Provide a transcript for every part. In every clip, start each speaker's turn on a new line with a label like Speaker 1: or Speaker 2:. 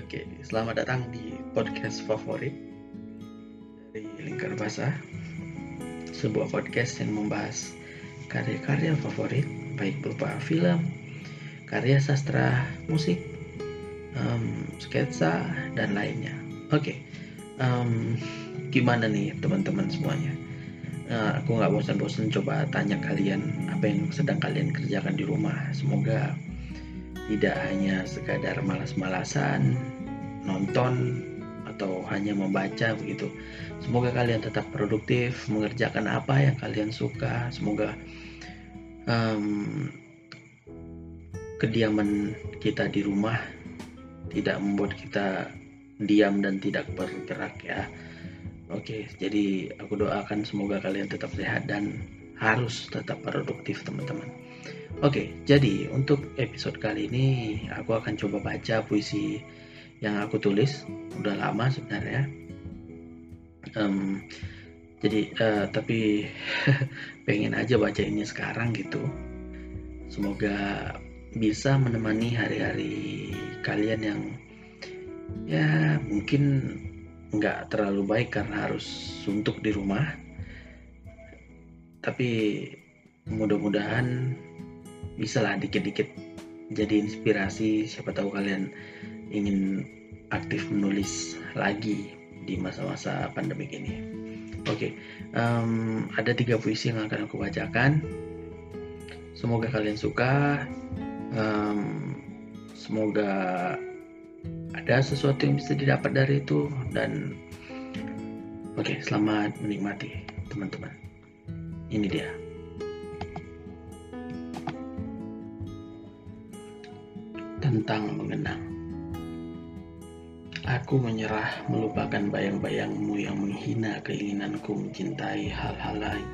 Speaker 1: Oke, selamat datang di podcast favorit dari Lingkar Basah. Sebuah podcast yang membahas karya-karya favorit, baik berupa film, karya sastra, musik, um, sketsa, dan lainnya. Oke, um, gimana nih teman-teman semuanya? Uh, aku nggak bosan-bosan coba tanya kalian apa yang sedang kalian kerjakan di rumah. Semoga tidak hanya sekadar malas-malasan nonton atau hanya membaca begitu. Semoga kalian tetap produktif mengerjakan apa yang kalian suka. Semoga um, kediaman kita di rumah tidak membuat kita diam dan tidak bergerak ya. Oke, jadi aku doakan semoga kalian tetap sehat dan harus tetap produktif teman-teman. Oke, jadi untuk episode kali ini aku akan coba baca puisi yang aku tulis. Udah lama sebenarnya. Um, jadi uh, tapi pengen aja baca ini sekarang gitu. Semoga bisa menemani hari-hari kalian yang ya mungkin nggak terlalu baik karena harus suntuk di rumah. Tapi mudah-mudahan bisa lah dikit-dikit jadi inspirasi. Siapa tahu kalian ingin aktif menulis lagi di masa-masa pandemi ini. Oke okay, um, ada tiga puisi yang akan aku bacakan. Semoga kalian suka. Um, semoga ada sesuatu yang bisa didapat dari itu. Dan oke okay, selamat menikmati teman-teman. Ini dia tentang mengenang. Aku menyerah melupakan bayang-bayangmu yang menghina keinginanku mencintai hal-hal lain.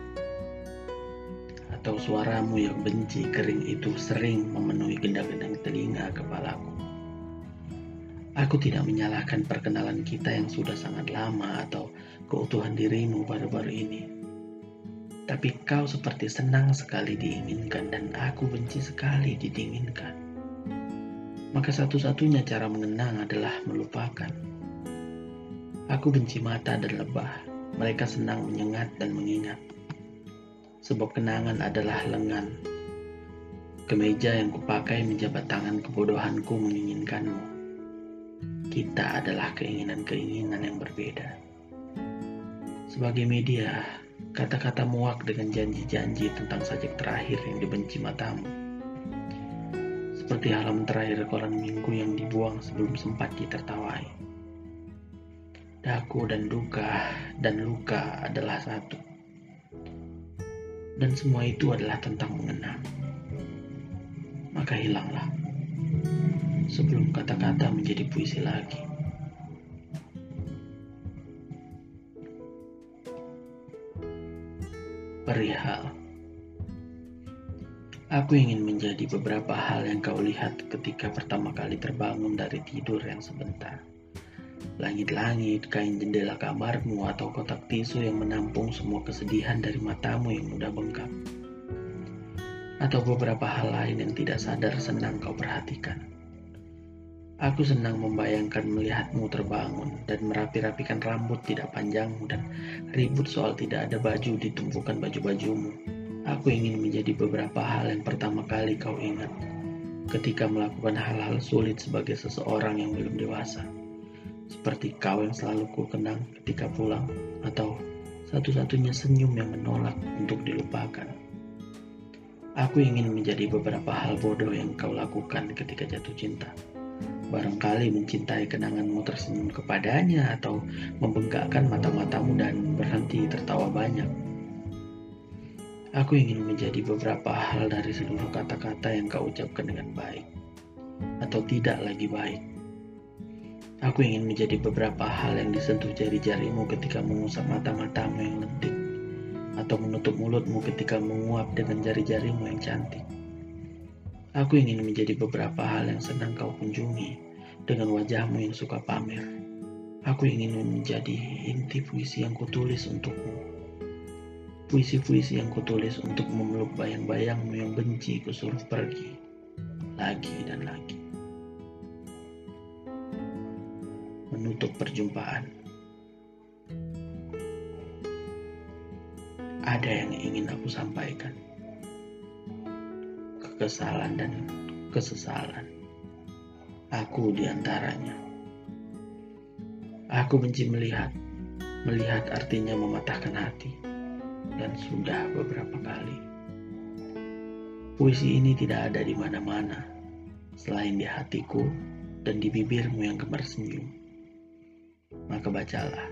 Speaker 1: Atau suaramu yang benci kering itu sering memenuhi gendang-gendang telinga kepalaku. Aku tidak menyalahkan perkenalan kita yang sudah sangat lama atau keutuhan dirimu baru-baru ini. Tapi kau seperti senang sekali diinginkan dan aku benci sekali didinginkan maka satu-satunya cara mengenang adalah melupakan. Aku benci mata dan lebah, mereka senang menyengat dan mengingat. Sebab kenangan adalah lengan. Kemeja yang kupakai menjabat tangan kebodohanku menginginkanmu. Kita adalah keinginan-keinginan yang berbeda. Sebagai media, kata-kata muak dengan janji-janji tentang sajak terakhir yang dibenci matamu seperti halaman terakhir koran minggu yang dibuang sebelum sempat ditertawai. Daku dan duka dan luka adalah satu. Dan semua itu adalah tentang mengenang. Maka hilanglah. Sebelum kata-kata menjadi puisi lagi. Perihal Aku ingin menjadi beberapa hal yang kau lihat ketika pertama kali terbangun dari tidur yang sebentar. Langit-langit, kain jendela kamarmu, atau kotak tisu yang menampung semua kesedihan dari matamu yang mudah bengkak. Atau beberapa hal lain yang tidak sadar senang kau perhatikan. Aku senang membayangkan melihatmu terbangun dan merapi-rapikan rambut tidak panjangmu dan ribut soal tidak ada baju di tumpukan baju-bajumu Aku ingin menjadi beberapa hal yang pertama kali kau ingat ketika melakukan hal-hal sulit sebagai seseorang yang belum dewasa. Seperti kau yang selalu ku kenang ketika pulang atau satu-satunya senyum yang menolak untuk dilupakan. Aku ingin menjadi beberapa hal bodoh yang kau lakukan ketika jatuh cinta. Barangkali mencintai kenanganmu tersenyum kepadanya atau membengkakkan mata-matamu dan berhenti tertawa banyak Aku ingin menjadi beberapa hal dari seluruh kata-kata yang kau ucapkan dengan baik atau tidak lagi baik. Aku ingin menjadi beberapa hal yang disentuh jari-jarimu ketika mengusap mata-matamu yang lentik atau menutup mulutmu ketika menguap dengan jari-jarimu yang cantik. Aku ingin menjadi beberapa hal yang senang kau kunjungi dengan wajahmu yang suka pamer. Aku ingin menjadi inti puisi yang kutulis untukmu Puisi-puisi yang kutulis untuk memeluk bayang-bayangmu yang benci kusuruh pergi lagi dan lagi. menutup perjumpaan. Ada yang ingin aku sampaikan. Kekesalan dan kesesalan. Aku di antaranya. Aku benci melihat. Melihat artinya mematahkan hati. Dan sudah beberapa kali. Puisi ini tidak ada di mana-mana. Selain di hatiku dan di bibirmu yang gemar senyum. Maka bacalah.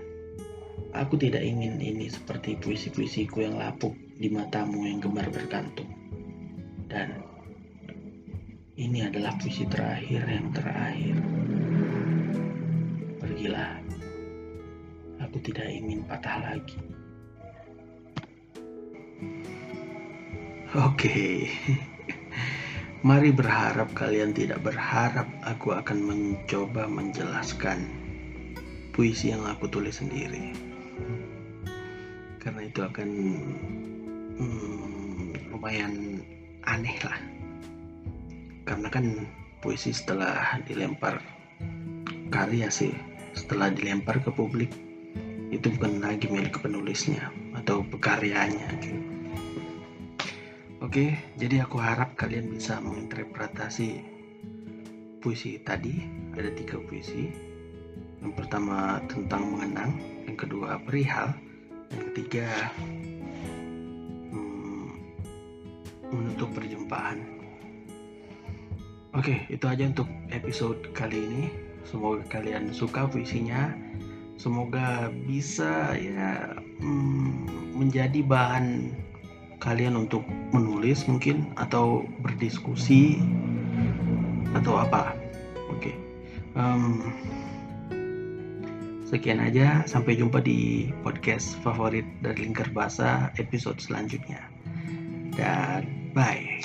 Speaker 1: Aku tidak ingin ini seperti puisi-puisiku yang lapuk di matamu yang gemar berkantung. Dan ini adalah puisi terakhir yang terakhir. Pergilah. Aku tidak ingin patah lagi. Oke. Mari berharap kalian tidak berharap aku akan mencoba menjelaskan puisi yang aku tulis sendiri karena itu akan hmm, lumayan aneh lah karena kan puisi setelah dilempar karya sih setelah dilempar ke publik itu bukan lagi milik penulisnya atau pekaryanya gitu. Oke, jadi aku harap kalian bisa menginterpretasi puisi tadi. Ada tiga puisi. Yang pertama tentang mengenang, yang kedua perihal, yang ketiga hmm, menutup perjumpaan oke itu aja untuk episode kali ini semoga kalian suka puisinya semoga bisa ya hmm, menjadi bahan kalian untuk menulis mungkin atau berdiskusi atau apa oke okay. um, Sekian aja, sampai jumpa di podcast favorit dari Lingkar Bahasa episode selanjutnya. Dan bye.